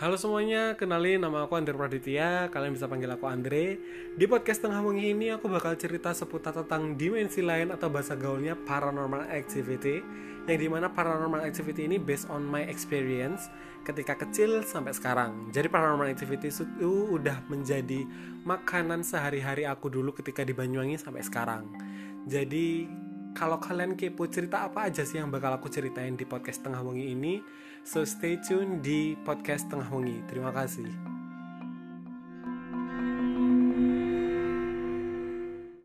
Halo semuanya, kenalin nama aku Andre Praditya. Kalian bisa panggil aku Andre. Di podcast Tengah Wengi ini aku bakal cerita seputar tentang dimensi lain atau bahasa gaulnya Paranormal Activity Yang di mana Paranormal Activity ini based on my experience Ketika kecil sampai sekarang. Jadi Paranormal Activity itu udah menjadi makanan sehari-hari aku dulu ketika di Banyuwangi sampai sekarang. Jadi kalau kalian kepo cerita apa aja sih yang bakal aku ceritain di podcast Tengah Wengi ini, so stay tune di podcast Tengah Wengi. Terima kasih.